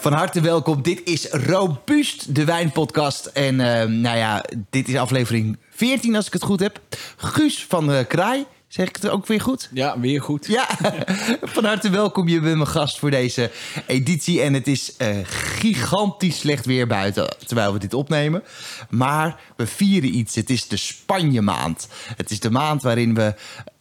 Van harte welkom. Dit is Robuust, de wijnpodcast. En eh, nou ja, dit is aflevering 14 als ik het goed heb. Guus van de Kraai. Zeg ik het ook weer goed? Ja, weer goed. Ja, van harte welkom. Je bent mijn gast voor deze editie. En het is eh, gigantisch slecht weer buiten terwijl we dit opnemen. Maar we vieren iets. Het is de Spanje maand. Het is de maand waarin we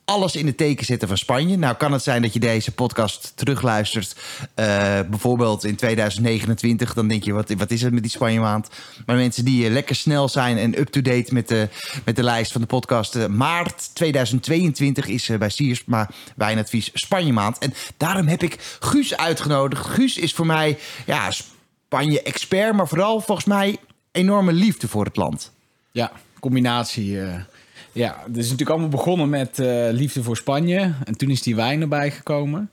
alles in het teken zetten van Spanje. Nou kan het zijn dat je deze podcast terugluistert. eh, bijvoorbeeld in 2029. Dan denk je, wat, wat is het met die Spanje maand? Maar mensen die eh, lekker snel zijn en up-to-date met de, met de lijst van de podcast. eh, maart 2022 is eh, bij Siersma Wijnadvies Spanje maand. En daarom heb ik Guus uitgenodigd. Guus is voor mij ja, Spanje-expert, maar vooral volgens mij enorme liefde voor het land. Ja, combinatie. Ja, het is natuurlijk allemaal begonnen met eh, liefde voor Spanje. En toen is die wijn erbij gekomen.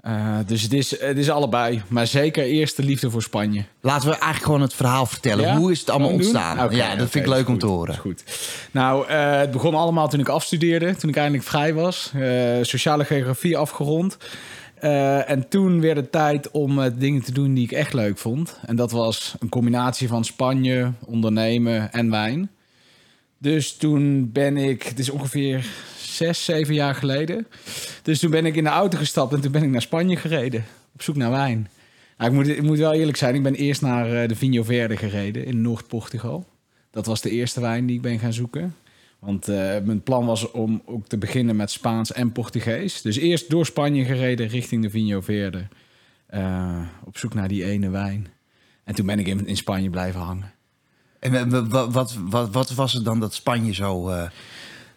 Eh, dus het is, het is allebei. Maar zeker eerst de liefde voor Spanje. Laten we eigenlijk gewoon het verhaal vertellen. Ja? Hoe is het allemaal ontstaan? Ja, dat vind ik leuk om te horen. is goed. Nou, eh, het begon allemaal toen ik afstudeerde. Toen ik eindelijk vrij was. Sociale geografie afgerond. En toen werd het tijd om dingen te doen die ik echt leuk vond. En dat was een combinatie van Spanje, ondernemen en wijn. Dus toen ben ik, het is ongeveer zes, zeven jaar geleden. Dus toen ben ik in de auto gestapt en toen ben ik naar Spanje gereden. Op zoek naar wijn. Nou, ik, moet, ik moet wel eerlijk zijn, ik ben eerst naar eh, de Vinho Verde gereden in Noord-Portugal. Dat was de eerste wijn die ik ben gaan zoeken. Want eh, mijn plan was om ook te beginnen met Spaans en Portugees. Dus eerst door Spanje gereden richting de Vinho Verde. Eh, op zoek naar die ene wijn. En toen ben ik in, in Spanje blijven hangen. En we- wat, wat, wat, wat was het dan dat Spanje zo... eh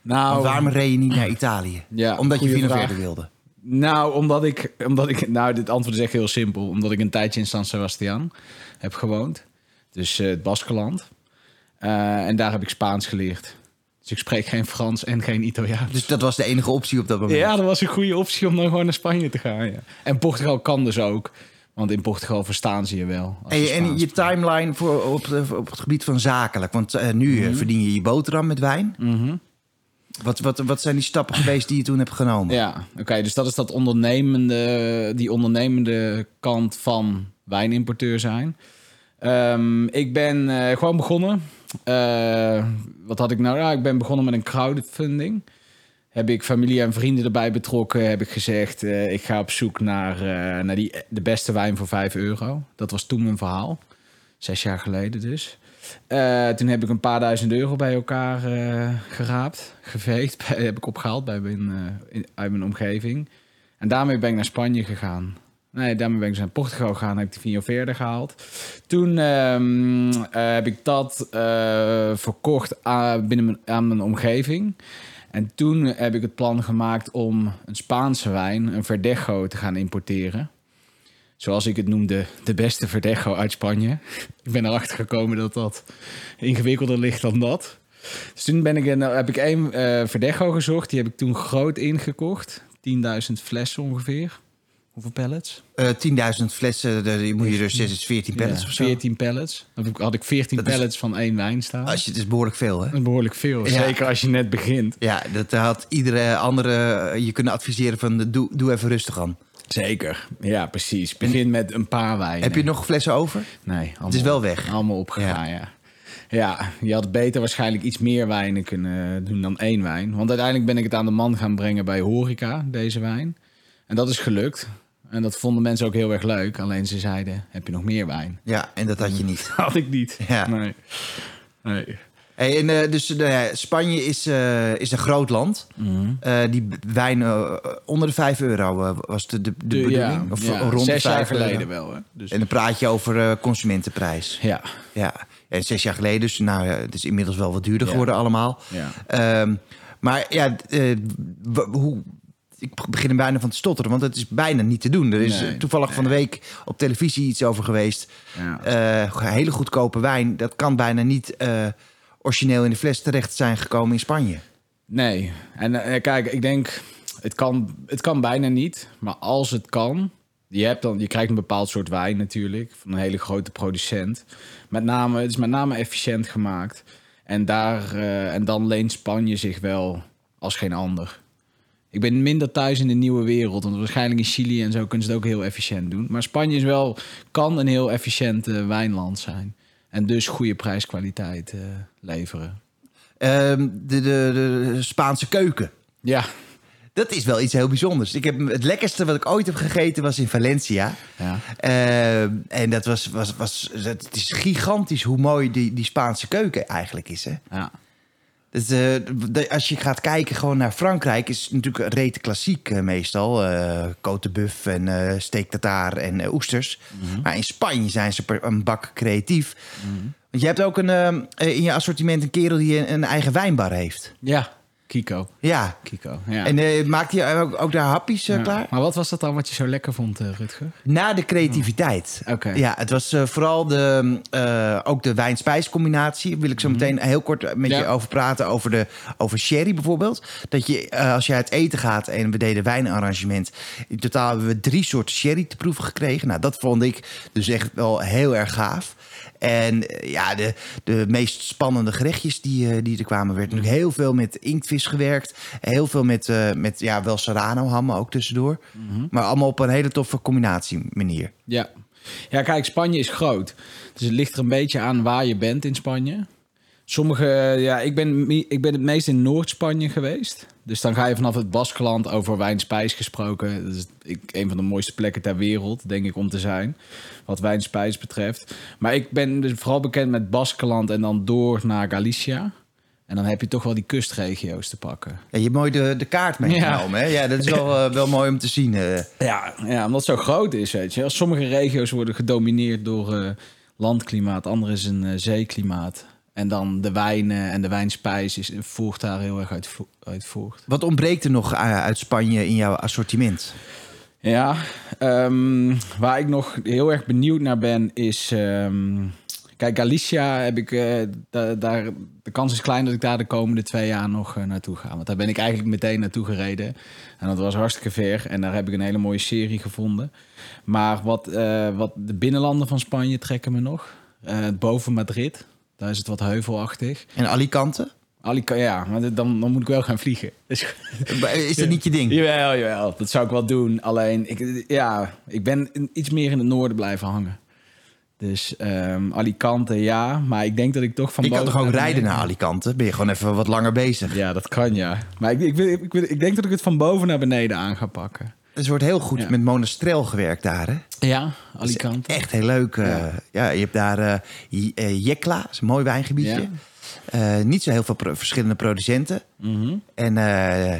Nou, waarom reed je niet naar Italië? Ja, Omdat je Vino wilde. Nou, omdat ik, omdat ik. Nou, dit antwoord is echt heel simpel. Omdat ik een tijdje in San Sebastian heb gewoond. Dus eh, het Baskeland. Eh, en daar heb ik Spaans geleerd. Dus ik spreek geen Frans en geen Italiaans. Dus dat was de enige optie op dat moment. ja, dat was een goede optie om dan gewoon naar Spanje te gaan. Ja. En Portugal kan dus ook. Want in Portugal verstaan ze je wel. En, je en je timeline voor, op, de- op het gebied van zakelijk. Want eh, nu Mhm. eh, verdien je je boterham met wijn. Wat, wat, wat zijn die stappen geweest die je toen hebt genomen? Ja, oké. dus dat is dat ondernemende, die ondernemende kant van wijnimporteur zijn. Ehm, ik ben eh, gewoon begonnen. Eh, wat had ik nou? Ja, ik ben begonnen met een crowdfunding. Heb ik familie en vrienden erbij betrokken. Heb ik gezegd, eh, ik ga op zoek naar, eh, naar die, de beste wijn voor 5 euro. Dat was toen mijn verhaal. Zes jaar geleden dus. Eh, toen heb ik een paar duizend euro bij elkaar geraapt, geveegd. heb ik opgehaald bij mijn, in- uit mijn omgeving. En daarmee ben ik naar Spanje gegaan. Nee, daarmee ben ik naar Portugal gegaan. Heb ik de Vinho Verde gehaald. Toen ehm, eh, heb ik dat verkocht aan, binnen mijn, aan mijn omgeving. En toen heb ik het plan gemaakt om een Spaanse wijn, een Verdejo, te gaan importeren zoals ik het noemde, de beste Verdejo uit Spanje. ik ben erachter gekomen dat dat ingewikkelder ligt dan dat. Dus toen ben ik, heb ik één Verdejo gezocht. Die heb ik toen groot ingekocht. 10.000 flessen ongeveer. Hoeveel pallets? Eh, 10.000 flessen, die moet je dus zes, is 14 pallets Ja, of zo. 14 pallets. Dan had ik 14 Dat is- pallets van één wijn staan. Als je, het is behoorlijk veel, hè? Dat is behoorlijk veel. Ja. Zeker als je net begint. Ja, dat had iedere andere eh, je kunnen adviseren van doe, doe even rustig aan. Zeker. Ja, precies. Begin met een paar wijnen. Heb je nog flessen over? Nee, allemaal, Het is wel weg. Allemaal opgegaan, ja. ja. je had beter waarschijnlijk iets meer wijnen kunnen doen dan één wijn. Want uiteindelijk ben ik het aan de man gaan brengen bij Horeca, deze wijn. En dat is gelukt. En dat vonden mensen ook heel erg leuk. Alleen ze zeiden, heb je nog meer wijn? Ja, en dat had je niet. Had ik niet. Ja. Nee. nee. Hey, en, eh, dus eh, Spanje is, eh, is een groot land. Mhm. Eh, die wijn onder de 5 euro was de, de, de, De- bedoeling? ja, of ja, rond zes de jaar 5 euro? geleden wel. Hè? Dus, En dan praat je over consumentenprijs. ja, Ja, en zes jaar geleden, dus nou, het is inmiddels wel wat duurder geworden allemaal. ja. Ehm, maar ja, hoe, ik begin er bijna van te stotteren, want het is bijna niet te doen. Er is Nee, toevallig van de week op televisie iets over geweest. ja. Eh, hele goedkope wijn, dat kan bijna niet eh, origineel in de fles terecht zijn gekomen in Spanje. Nee. En eh, kijk, ik denk, het kan, het kan bijna niet. Maar als het kan, je, hebt dan, je krijgt een bepaald soort wijn natuurlijk. Van een hele grote producent. Met name, het is met name efficiënt gemaakt. En, daar, en dan leent Spanje zich wel als geen ander. Ik ben minder thuis in de nieuwe wereld. Want waarschijnlijk in Chili en zo kunnen ze het ook heel efficiënt doen. Maar Spanje is wel, kan een heel efficiënt eh, wijnland zijn. En dus goede prijskwaliteit eh, leveren. Ehm, de, de, de Spaanse keuken. Ja, Dat is wel iets heel bijzonders. Ik heb, het lekkerste wat ik ooit heb gegeten was in Valencia. ja. Ehm, en dat was, was, was, het is gigantisch hoe mooi die, die Spaanse keuken eigenlijk is. Hè? ja. Dus, de- als je gaat kijken gewoon naar Frankrijk, is het natuurlijk rete klassiek eh, meestal. eh Côte de Buff en eh steak en oesters. Maar in Spanje zijn ze per- een bak creatief. Want je hebt ook een, in je assortiment een kerel die een, een eigen wijnbar heeft. Ja, Kiko. Ja. Kiko, ja. En eh, maakt hij ook, ook daar happies eh, Ja. klaar? Maar wat was dat dan wat je zo lekker vond, eh, Rutger? Na de creativiteit. Oké. Ja, het was vooral de, ook de wijn-spijscombinatie. Wil ik zo meteen heel kort met Ja. je over praten. Over, de, over sherry bijvoorbeeld. Dat je, als je uit eten gaat en we deden wijnarrangement. In totaal hebben we drie soorten sherry te proeven gekregen. Nou, dat vond ik dus echt wel heel erg gaaf. En eh, ja, de, de meest spannende gerechtjes die, eh, die er kwamen, werd natuurlijk heel veel met inktvis gewerkt. Heel veel met, eh, met ja, wel serrano hammen ook tussendoor. Maar allemaal op een hele toffe combinatie manier. Ja. ja, kijk, Spanje is groot. Dus het ligt er een beetje aan waar je bent in Spanje. Sommige, ja, ik ben, ik ben het meest in Noord-Spanje geweest. Dus dan ga je vanaf het Baskeland over wijnspijs gesproken. Dat is ik, een van de mooiste plekken ter wereld, denk ik, om te zijn. Wat wijnspijs betreft. Maar ik ben dus vooral bekend met Baskeland en dan door naar Galicia. En dan heb je toch wel die kustregio's te pakken. Ja, je hebt mooi de, de kaart meegenomen. Ja. Hè? ja, dat is wel, eh, wel mooi om te zien. eh. Ja, ja, omdat het zo groot is, weet je. Sommige regio's worden gedomineerd door eh, landklimaat, andere is een eh, zeeklimaat. En dan de wijnen en de wijnspijs is, voert daar heel erg uit, vo- uit voort. Wat ontbreekt er nog eh, uit Spanje in jouw assortiment? Ja, ehm, waar ik nog heel erg benieuwd naar ben is... ehm, kijk, Galicia heb ik... eh, da- daar, de kans is klein dat ik daar de komende twee jaar nog eh, naartoe ga. Want daar ben ik eigenlijk meteen naartoe gereden. En dat was hartstikke ver. En daar heb ik een hele mooie serie gevonden. Maar wat, wat de binnenlanden van Spanje trekken me nog. Boven Madrid, daar is het wat heuvelachtig. En Alicante? Alica ja, maar dan, dan moet ik wel gaan vliegen. Dus- Is dat niet je ding? Jawel, jawel. Dat zou ik wel doen. Alleen, ik, ja, ik ben iets meer in het noorden blijven hangen. Dus ehm, Alicante, ja. Maar ik denk dat ik toch van Je kan toch ook rijden naar Alicante? Ben je gewoon even wat langer bezig? Ja, dat kan, ja. Maar ik, ik, ik, denk dat ik het van boven naar beneden aan ga pakken. Dus er wordt heel goed Ja. met monostrel gewerkt daar, hè? Ja, Alicante. Echt heel leuk. eh, ja. Ja. je hebt daar eh eh, Jekla, is een mooi wijngebiedje. Ja. Niet zo heel veel pro- verschillende producenten. Mhm. En eh,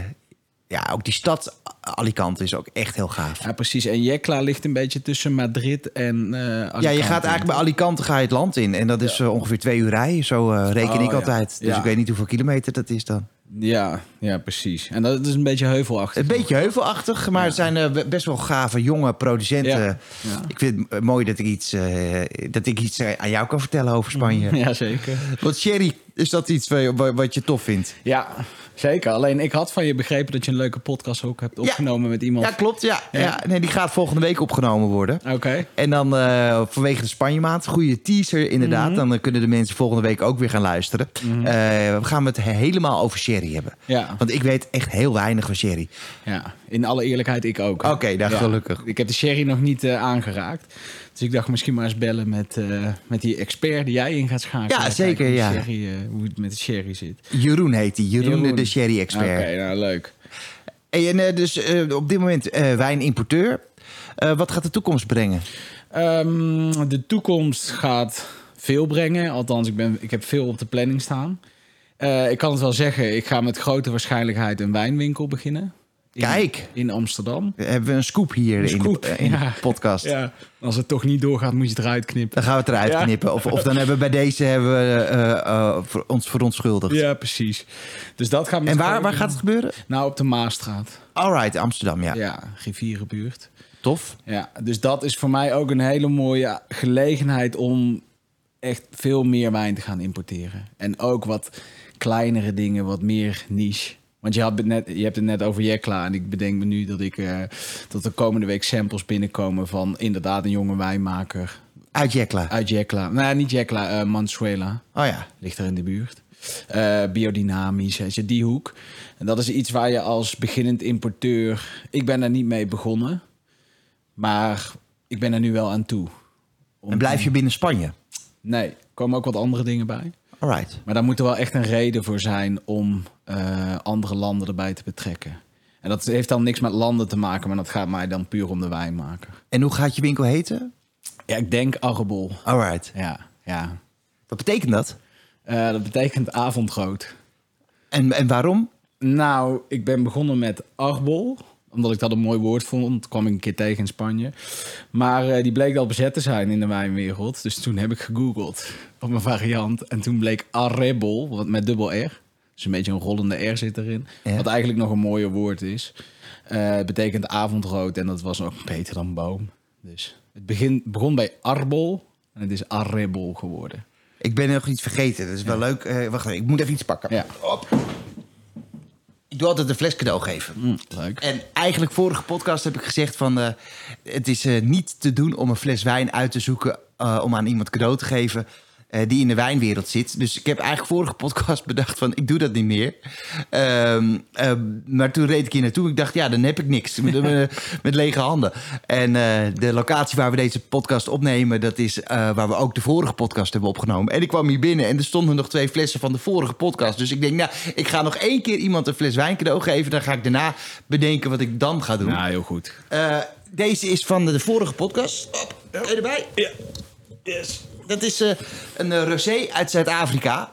ja, ook die stad Alicante is ook echt heel gaaf. Ja, precies. En Jekla ligt een beetje tussen Madrid en eh Alicante. Ja, je gaat eigenlijk bij Alicante ga je het land in. En dat is eh, ongeveer twee uur rijden. Zo eh, reken Oh, ik ja. altijd. Dus ik weet niet hoeveel kilometer dat is dan. Ja, ja, precies. En dat is een beetje heuvelachtig. Een beetje heuvelachtig, maar het zijn best wel gave jonge producenten. Ja. Ja. Ik vind het mooi dat ik iets, dat ik iets aan jou kan vertellen over Spanje. Ja, zeker. Want Sherry, is dat iets wa- wa- wat je tof vindt? Ja, zeker. Alleen ik had van je begrepen dat je een leuke podcast ook hebt opgenomen met iemand. Ja, klopt. Ja. Ja. Ja. nee, die gaat volgende week opgenomen worden. Oké. En dan eh, vanwege de Spanje-maand, goede teaser inderdaad. Mhm. Dan eh, kunnen de mensen volgende week ook weer gaan luisteren. Eh, we gaan het helemaal over Sherry hebben. Ja. Want ik weet echt heel weinig van Sherry. Ja, in alle eerlijkheid ik ook. Oké, nou, gelukkig. Ik heb de sherry nog niet aangeraakt. Dus ik dacht misschien maar eens bellen met, eh, met die expert die jij in gaat schakelen. Ja, zeker, ja. Hoe, de sherry, eh, hoe het met de sherry zit. Jeroen heet hij. Jeroen, de- Jeroen. de Sherry-expert. Oké, nou leuk. En eh, dus op dit moment wijnimporteur. Wat gaat de toekomst brengen? Ehm, de toekomst gaat veel brengen. Althans, ik, ben, ik heb veel op de planning staan. Ik kan het wel zeggen, ik ga met grote waarschijnlijkheid een wijnwinkel beginnen. In, Kijk. In Amsterdam. Hebben we een scoop hier Een in, de, in ja. de podcast? Ja, als het toch niet doorgaat, moet je het eruit knippen. Dan gaan we het eruit Ja. knippen. Of, of dan hebben we bij deze hebben we, eh, eh, voor ons verontschuldigd. Ja, precies. Dus dat gaat En waar, waar gaat het gebeuren? Nou, op de Maasstraat. Alright, Amsterdam, ja. Ja, rivierenbuurt. Tof. Ja, dus dat is voor mij ook een hele mooie gelegenheid om echt veel meer wijn te gaan importeren. En ook wat kleinere dingen, wat meer niche. Want je, had het net, je hebt het net over Jekla. En ik bedenk me nu dat, ik, eh, dat er komende week samples binnenkomen van inderdaad een jonge wijnmaker Uit Jekla. uit Jekla. Nee, niet Jekla, eh Mansuela. Oh ja. Ligt er in de buurt. Eh, biodynamisch, weet je, die hoek. En dat is iets waar je als beginnend importeur... Ik ben er niet mee begonnen. Maar ik ben er nu wel aan toe. Om- En blijf je binnen Spanje? Nee, er komen ook wat andere dingen bij. Alright. Maar daar moet er wel echt een reden voor zijn om eh, andere landen erbij te betrekken. En dat heeft dan niks met landen te maken, maar dat gaat mij dan puur om de wijnmaker. En hoe gaat je winkel heten? Ja, ik denk Arrebol. Alright. Ja, ja. Wat betekent dat? Eh, dat betekent avondrood. En, en waarom? Nou, ik ben begonnen met Arbol. Omdat ik dat een mooi woord vond. kwam ik een keer tegen in Spanje. Maar eh, die bleek al bezet te zijn in de wijnwereld. Dus toen heb ik gegoogeld op een variant. En toen bleek Arrebol, wat met dubbel R. Dus een beetje een rollende R zit erin. Ja. Wat eigenlijk nog een mooier woord is. Het betekent avondrood. En dat was ook beter dan boom. Dus het begin, begon bij Arbol. En het is Arrebol geworden. Ik ben nog iets vergeten. Dat is wel leuk. Eh, wacht even, ik moet even iets pakken. Ja. Op. Ik doe altijd een fles cadeau geven. Mm, leuk. En eigenlijk vorige podcast heb ik gezegd van... eh, het is eh, niet te doen om een fles wijn uit te zoeken... eh, om aan iemand cadeau te geven eh, die in de wijnwereld zit. Dus ik heb eigenlijk vorige podcast bedacht van... ik doe dat niet meer. Ehm, ehm, maar toen reed ik hier naartoe. Ik dacht, ja, dan heb ik niks. Met, met, met lege handen. En eh, de locatie waar we deze podcast opnemen... dat is eh, waar we ook de vorige podcast hebben opgenomen. En ik kwam hier binnen en er stonden nog twee flessen van de vorige podcast. Dus ik denk, nou, ik ga nog één keer iemand een fles wijn cadeau geven. Dan ga ik daarna bedenken wat ik dan ga doen. Nou, heel goed. Eh, deze is van de, de vorige podcast. Je erbij? Ja. Yes. Dat is eh, een eh, rosé uit Zuid-Afrika.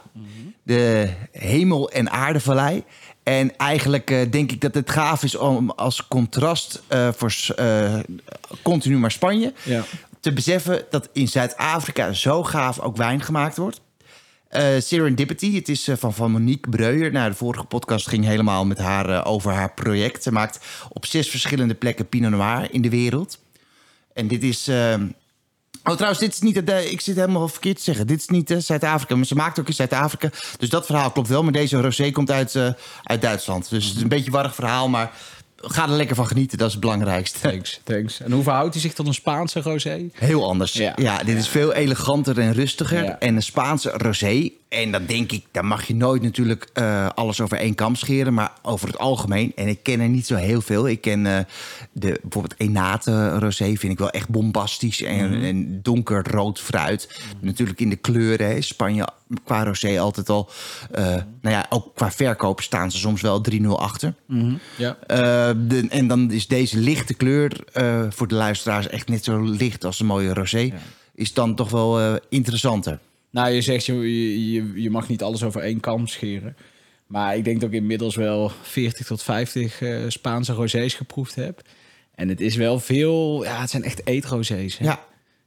De hemel- en aardevallei. En eigenlijk eh, denk ik dat het gaaf is om als contrast voor continu maar Spanje... Ja. te beseffen dat in Zuid-Afrika zo gaaf ook wijn gemaakt wordt. Serendipity, het is van, van Monique Breuer. Nou, de vorige podcast ging helemaal met haar over haar project. Ze maakt op zes verschillende plekken Pinot Noir in de wereld. En dit is... Oh, trouwens, dit is niet... het, eh, ik zit helemaal verkeerd te zeggen. Dit is niet eh, Zuid-Afrika, maar ze maakt ook in Zuid-Afrika. Dus dat verhaal klopt wel. Maar deze rosé komt uit, eh, uit Duitsland. Dus het is een beetje een warrig verhaal, maar... Ga er lekker van genieten, dat is het belangrijkste. Thanks, thanks. En hoe verhoudt hij zich tot een Spaanse rosé? Heel anders. Ja, Ja. dit is veel eleganter en rustiger. Ja. En een Spaanse rosé. En dan denk ik, daar mag je nooit natuurlijk eh, alles over één kam scheren. Maar over het algemeen. En ik ken er niet zo heel veel. Ik ken eh, de, bijvoorbeeld Enate rosé. Vind ik wel echt bombastisch. En, en donkerrood fruit. Natuurlijk in de kleuren. Hè. Spanje qua rosé altijd al. eh, nou ja, ook qua verkoop staan ze soms wel 3-0 achter. Ja. Eh, de- en dan is deze lichte kleur voor de luisteraars echt net zo licht als een mooie rosé. Is dan toch wel interessanter. Nou, je zegt, je, je, je mag niet alles over één kam scheren. Maar ik denk dat ik inmiddels wel 40 tot 50 eh, Spaanse rosés geproefd heb. En het is wel veel... Ja, het zijn echt eetrosés. hè. Ja,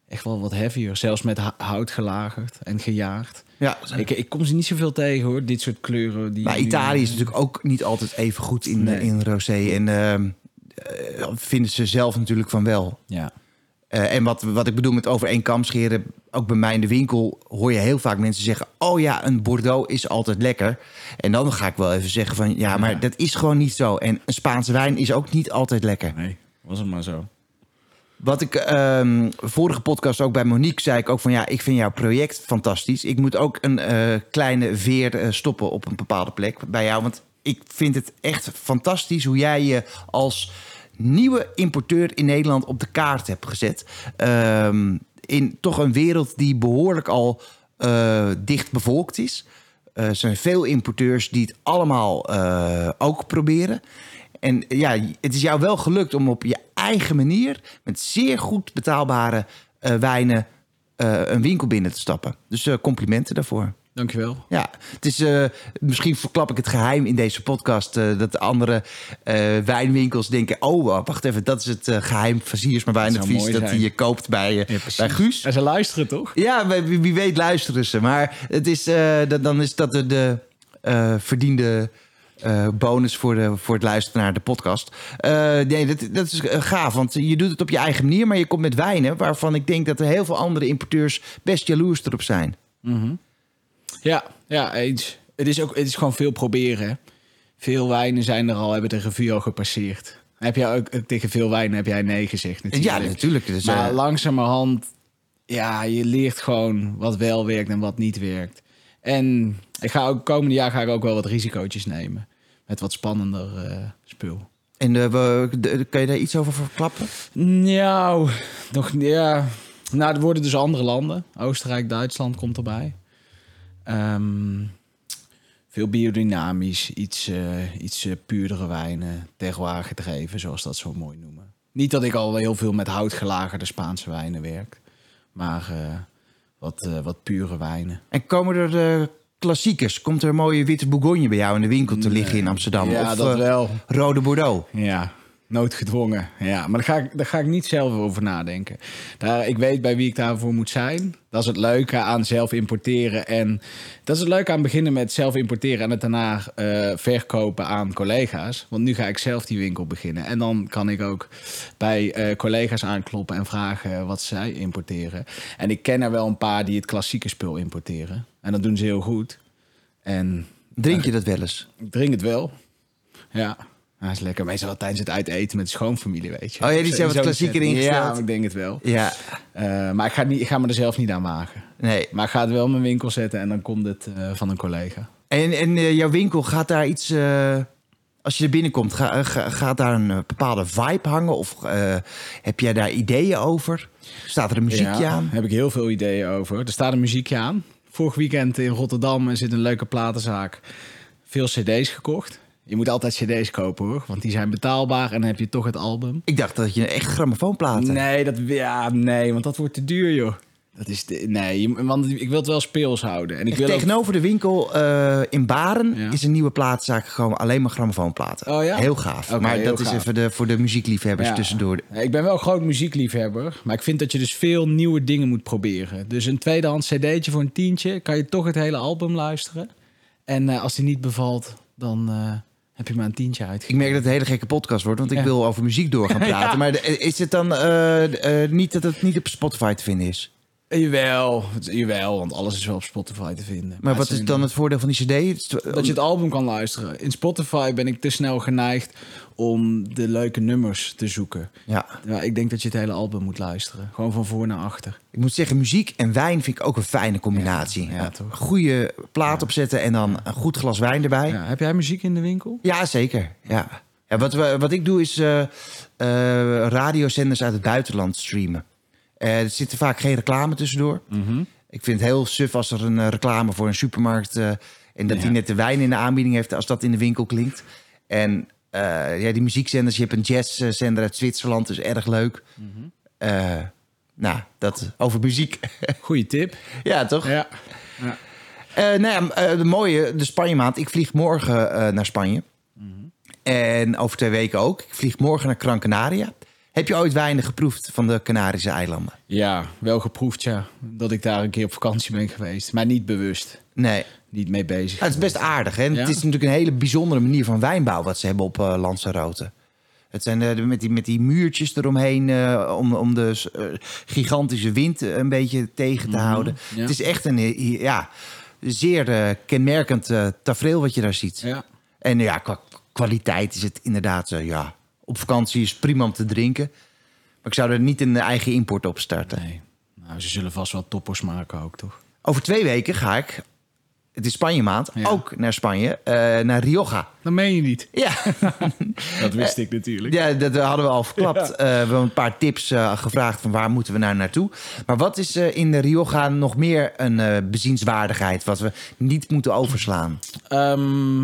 Echt wel wat heavier. Zelfs met hout gelagerd en gejaagd. ja. Ik, ik kom ze niet zoveel tegen hoor, dit soort kleuren. Die Maar nu- Italië is natuurlijk ook niet altijd even goed in, Nee. in rosé. En eh, vinden ze zelf natuurlijk van wel. Ja. Eh, en wat, wat ik bedoel met over één kam scheren, ook bij mij in de winkel hoor je heel vaak mensen zeggen: Oh ja, een Bordeaux is altijd lekker. En dan ga ik wel even zeggen: van ja, maar dat is gewoon niet zo. En een Spaanse wijn is ook niet altijd lekker. Nee, was het maar zo. Wat ik ehm, vorige podcast ook bij Monique zei, ik ook van ja, ik vind jouw project fantastisch. Ik moet ook een eh, kleine veer eh, stoppen op een bepaalde plek bij jou. Want ik vind het echt fantastisch hoe jij je als nieuwe importeur in Nederland op de kaart hebt gezet. Ehm, in toch een wereld die behoorlijk al eh, dicht bevolkt is. Eh, er zijn veel importeurs die het allemaal eh, ook proberen. En ja, het is jou wel gelukt om op je eigen manier... met zeer goed betaalbare wijnen een winkel binnen te stappen. Dus complimenten daarvoor. Dankjewel. Ja, het is, eh, misschien verklap ik het geheim in deze podcast... eh, dat de andere eh, wijnwinkels denken... oh, wacht even, dat is het eh, geheim van Siersma zou Wijnadvies... dat zijn. hij je koopt bij, bij Guus. En ze luisteren toch? Ja, wie, wie weet luisteren ze. Maar het is, eh, dat, dan is dat de, de eh, verdiende eh, bonus voor, de, voor het luisteren naar de podcast. Eh, nee, dat, dat is gaaf, want je doet het op je eigen manier... maar je komt met wijnen waarvan ik denk dat er heel veel andere importeurs... best jaloers erop zijn. Ja, ja, eens. Het is, ook, het is gewoon veel proberen. Veel wijnen zijn er al, hebben de revue al gepasseerd. Heb jij ook ook tegen veel wijnen heb jij nee gezegd natuurlijk. Ja, natuurlijk. Dus, Maar eh, langzamerhand, ja, je leert gewoon wat wel werkt en wat niet werkt. En ik ga ook komende jaar ga ik ook wel wat risicootjes nemen. Met wat spannender eh, spul. En eh, we, de- kan je daar iets over verklappen? Nou, nog ja. Nou, er worden dus andere landen. Oostenrijk, Duitsland komt erbij. Ehm, veel biodynamisch, iets, eh, iets eh, puurdere wijnen, terroir gedreven, zoals dat zo mooi noemen. Niet dat ik al heel veel met houtgelagerde Spaanse wijnen werk, maar eh, wat, wat pure wijnen. En komen er eh, klassiekers? Komt er een mooie witte Bourgogne bij jou in de winkel te liggen in Amsterdam? Ja, of dat wel. rode Bordeaux? Ja, noodgedwongen. Ja, maar daar ga, ik, daar ga ik niet zelf over nadenken. Daar, ik weet bij wie ik daarvoor moet zijn. Dat is het leuke aan zelf importeren. En dat is het leuke aan beginnen met zelf importeren en het daarna eh, verkopen aan collega's. Want nu ga ik zelf die winkel beginnen. En dan kan ik ook bij eh, collega's aankloppen en vragen wat zij importeren. En ik ken er wel een paar die het klassieke spul importeren. En dat doen ze heel goed. En Drink je dat wel eens? ik drink het wel. Ja. Dat is lekker. Meestal tijdens het uiteten met de schoonfamilie, weet je. Oh ja, die zijn wat klassieker Ja, ingesteld. maar ik denk het wel. Ja, Eh, maar ik ga, niet, ik ga me er zelf niet aan wagen. nee. Maar ik ga het wel in mijn winkel zetten en dan komt het eh, van een collega. En, en eh, jouw winkel, gaat daar iets... als je er binnenkomt, ga- ga- gaat daar een bepaalde vibe hangen? Of heb jij daar ideeën over? Staat er een muziekje Ja, aan? Heb ik heel veel ideeën over. Er staat een muziekje aan. Vorig weekend in Rotterdam zit een leuke platenzaak. Veel cd's gekocht. Je moet altijd cd's kopen hoor, want die zijn betaalbaar en dan heb je toch het album. Ik dacht dat je echt grammofoonplaten... Nee, dat, ja, nee, want dat wordt te duur joh. Dat is de, nee, want ik wil het wel speels houden. En ik wil ook- Tegenover de winkel eh, in Baren Ja. is een nieuwe platenzaak gekomen. Alleen maar grammofoonplaten. Oh ja? Heel gaaf. Maar heel dat is even de, voor de muziekliefhebbers Ja. tussendoor. Ik ben wel een groot muziekliefhebber, maar ik vind dat je dus veel nieuwe dingen moet proberen. Dus een tweedehands cd'tje voor een tientje, kan je toch het hele album luisteren. En eh, als die niet bevalt, dan eh, heb je maar een tientje Ik uitgegeven. merk dat het een hele gekke podcast wordt, want ik Ja. wil over muziek door gaan praten. Ja. Maar is het dan eh, eh, niet dat het niet op Spotify te vinden is? Jawel, jawel, want alles is wel op Spotify te vinden. Maar wat is dan het voordeel van die CD? Dat je het album kan luisteren. In Spotify ben ik te snel geneigd om de leuke nummers te zoeken. Ja, ik denk dat je het hele album moet luisteren. Gewoon van voor naar achter. ik moet zeggen, muziek en wijn vind ik ook een fijne combinatie. Ja, ja, toch? Goede plaat opzetten en dan een goed glas wijn erbij. Ja, heb jij muziek in de winkel? Ja, zeker. Ja. Ja, wat, wat ik doe is eh, radiozenders uit het buitenland streamen. Eh, er zit vaak geen reclame tussendoor. Ik vind het heel suf als er een eh, reclame voor een supermarkt... eh, en dat Ja. die net de wijn in de aanbieding heeft als dat in de winkel klinkt. En ja, die muziekzenders, je hebt een jazzzender uit Zwitserland, dus erg leuk. Eh, nou, dat over muziek. Goeie tip. ja, toch? Ja. Eh, nou ja, de mooie, de Spanje maand. Ik vlieg morgen naar Spanje. En over twee weken ook. Ik vlieg morgen naar Gran Canaria. Heb je ooit wijnen geproefd van de Canarische eilanden? Ja, wel geproefd, ja. Dat ik daar een keer op vakantie ben geweest. Maar niet bewust. Nee. Niet mee bezig. Ja, het is best aardig. Hè? Ja? Het is natuurlijk een hele bijzondere manier van wijnbouw... wat ze hebben op eh Lanzarote. Het zijn eh, met, die, met die muurtjes eromheen... eh, om, om de gigantische wind een beetje tegen te houden. ja. Het is echt een ja, zeer kenmerkend tafereel wat je daar ziet. Ja. En ja, qua kwaliteit is het inderdaad, ja, op vakantie is prima om te drinken. Maar ik zou er niet een eigen import op starten. Nee. Nou, ze zullen vast wel toppers maken ook, toch? Over twee weken ga ik, het is Spanje maand, Ja. ook naar Spanje, eh, naar Rioja. Dat meen je niet. Ja, Dat wist ik natuurlijk. ja, dat hadden we al verklapt. Eh, we hebben een paar tips eh, gevraagd van waar moeten we nou naartoe. Maar wat is eh, in de Rioja nog meer een eh, bezienswaardigheid... wat we niet moeten overslaan? Ehm,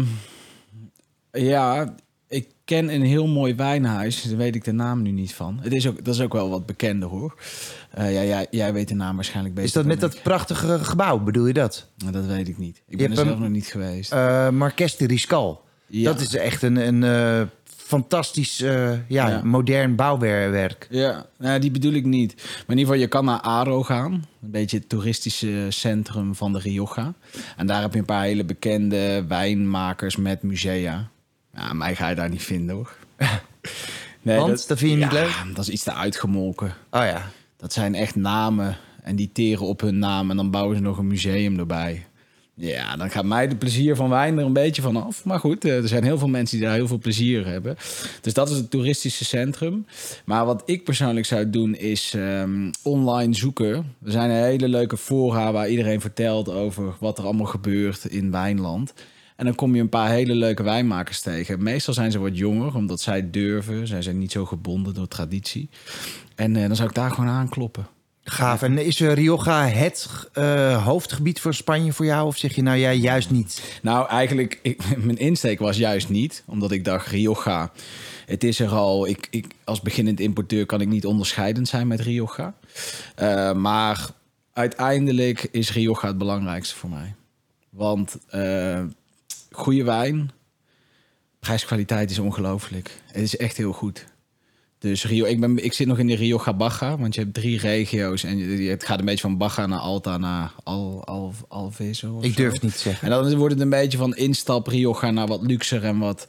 ja, ik ken een heel mooi wijnhuis. Daar weet ik de naam nu niet van. Het is ook, dat is ook wel wat bekender hoor. Eh, ja, jij, jij weet de naam waarschijnlijk beter Is dat met dat prachtige gebouw, bedoel je dat? Maar Dat weet ik niet. Ik Je ben er zelf nog niet geweest. Marques de Riscal. Ja. Dat is echt een, een eh, fantastisch ja, Ja. modern bouwwerk. Ja, nou, die bedoel ik niet. Maar in ieder geval, je kan naar Aro gaan. Een beetje het toeristische centrum van de Rioja. En daar heb je een paar hele bekende wijnmakers met musea. Ja, mij ga je daar niet vinden hoor. Nee, Want? Dat vind je niet ja, leuk? Dat is iets te uitgemolken. Oh ja. Dat zijn echt namen. En die teren op hun naam. En dan bouwen ze nog een museum erbij. Ja, dan gaat mij de plezier van wijn er een beetje van af. Maar goed, eh, er zijn heel veel mensen die daar heel veel plezier hebben. Dus dat is het toeristische centrum. Maar wat ik persoonlijk zou doen is ehm, online zoeken. Er zijn hele leuke fora waar iedereen vertelt over wat er allemaal gebeurt in Wijnland. En dan kom je een paar hele leuke wijnmakers tegen. Meestal zijn ze wat jonger, omdat zij durven. Zij zijn niet zo gebonden door traditie. En eh, dan zou ik daar gewoon aankloppen. Gaaf. En is eh, Rioja het eh, hoofdgebied voor Spanje voor jou? Of zeg je nou jij juist niet? Nou, eigenlijk, ik, mijn insteek was juist niet. Omdat ik dacht, Rioja, het is er al. Ik, ik, als beginnend importeur kan ik niet onderscheidend zijn met Rioja. Maar uiteindelijk is Rioja het belangrijkste voor mij. Want goede wijn, prijskwaliteit is ongelooflijk. Het is echt heel goed. Dus Rio, ik, ben, ik zit nog in de Rioja Baja, want je hebt drie regio's. En je- het gaat een beetje van Baja naar Alta naar Al, Al, Alveso. of Ik durf het niet te zeggen. En dan wordt het een beetje van instap Rioja naar wat luxer en wat,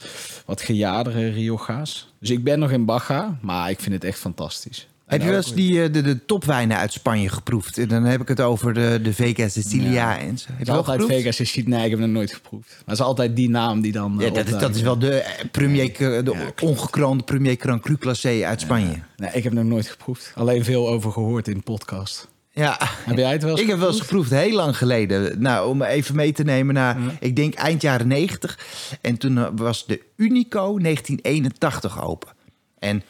wat gejaardere Rioja's. Dus ik ben nog in Baja, maar ik vind het echt fantastisch. Heb je wel eens die, eh, de, de topwijnen uit Spanje geproefd? En dan heb ik het over de, de Vega Sicilia en zo. Heb Het je wel altijd geproefd? Vegas is Nee, ik heb het nog nooit geproefd. Maar het is altijd die naam die dan... Ja, eh, dat, is, dat is wel de, eh, premier, de ongekroonde premier Grand Cru Classé uit Spanje. Nee, ik heb nog nooit geproefd. Alleen veel over gehoord in podcast. Ja, Heb jij het wel eens ik heb wel eens geproefd, heel lang geleden. Nou, om even mee te nemen naar, ik denk eind jaren 90. En toen was de Unico 1981 open. En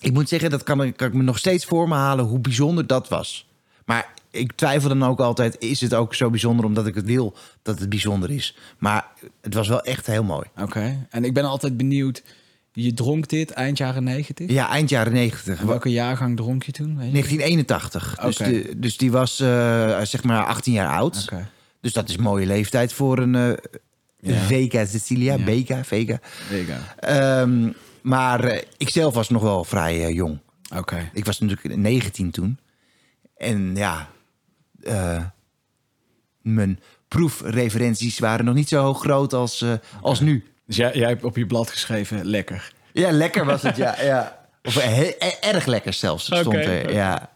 ik moet zeggen, dat kan, ik- kan ik me nog steeds voor me halen hoe bijzonder dat was. Maar ik twijfel dan ook altijd, is het ook zo bijzonder omdat ik het wil dat het bijzonder is. Maar het was wel echt heel mooi. Oké. En ik ben altijd benieuwd... Je dronk dit eind jaren 90? Ja, eind jaren 90. En welke jaargang dronk je toen? Weet je? 1981. Dus, de, dus die was eh, zeg maar 18 jaar oud. Oké. Dus dat is een mooie leeftijd voor een eh Ja. Vega Sicilia. Ja. Vega, Vega. Vega. Maar eh, ik zelf was nog wel vrij eh, jong. Oké. Ik was natuurlijk 19 toen. En ja, eh, mijn proefreferenties waren nog niet zo groot als, als nu. Dus jij, jij hebt op je blad geschreven, lekker. Ja, lekker was het, ja. ja. Of he- erg lekker zelfs, stond er. Ja.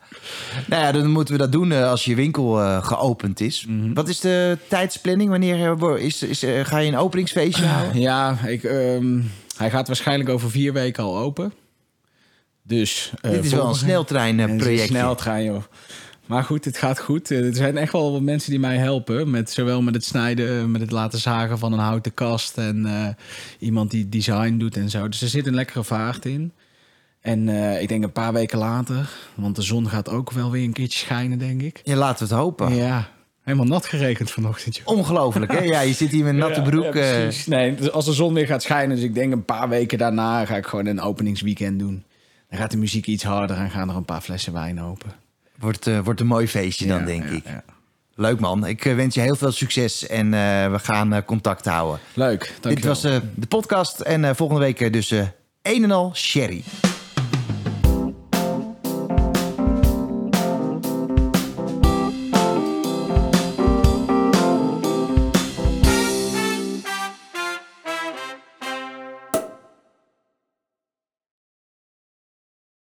Nou ja, dan moeten we dat doen als je winkel geopend is. Mhm. Wat is de tijdsplanning? Wanneer is, is, ga je een openingsfeestje houden? Ja, ik, ehm, hij gaat waarschijnlijk over vier weken al open. Dus... eh, Dit is wel een sneltreinproject. Een sneltrein, joh. Maar goed, het gaat goed. Eh, Er zijn echt wel wat mensen die mij helpen. Met, zowel met het snijden, eh, met het laten zagen van een houten kast. En iemand die design doet en zo. Dus er zit een lekkere vaart in. En ik denk een paar weken later, want de zon gaat ook wel weer een keertje schijnen, denk ik. Ja, laten we het hopen. Ja, helemaal nat geregend vanochtend. joh. Ongelooflijk, hè? Ja, je zit hier met een natte broek. ja, eh, precies. nee, dus als de zon weer gaat schijnen, dus ik denk een paar weken daarna ga ik gewoon een openingsweekend doen. Dan gaat de muziek iets harder en gaan er een paar flessen wijn open. wordt, eh, wordt een mooi feestje dan, denk ik. ja. Leuk man. Ik eh, wens je heel veel succes en we gaan contact houden. Leuk, Dit dankjewel. was eh, de podcast en volgende week dus een en al sherry.